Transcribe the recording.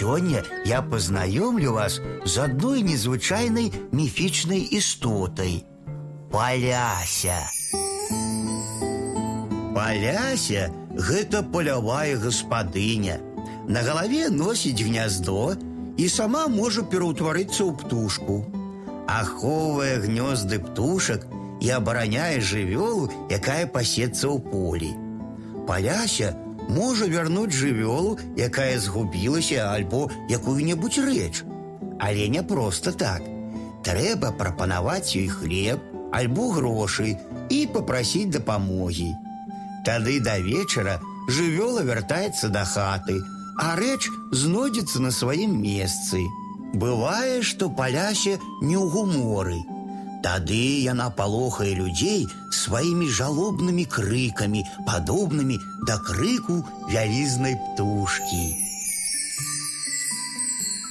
Сёння я познаёмлю вас з адной незвычайнай міфічнай істотай. Паляся. Паляся гэта палявая гаспадыня. На галаве носіць гняздо і сама можа пераўтварыцца ў птушку. Ахоўвае гнёзды птушак і абараняе жывёлу, якая пасецца ў полі. Паляся можа вярнуць жывёлу, якая згубілася альбо якую-небудзь рэч. Але не проста так. Трэба прапанаваць ёй хлеб, альбо грошы і попрасіць дапамогі. Тады да вечара жывёла вяртаецца да хаты, а рэч знойдзецца на сваім месцы. Бывае, што палясе не ў гуморы. Тады яна палохае людзей сваімі жалобнымі крыкамі, падобнымі да крыку вялізнай птушкі.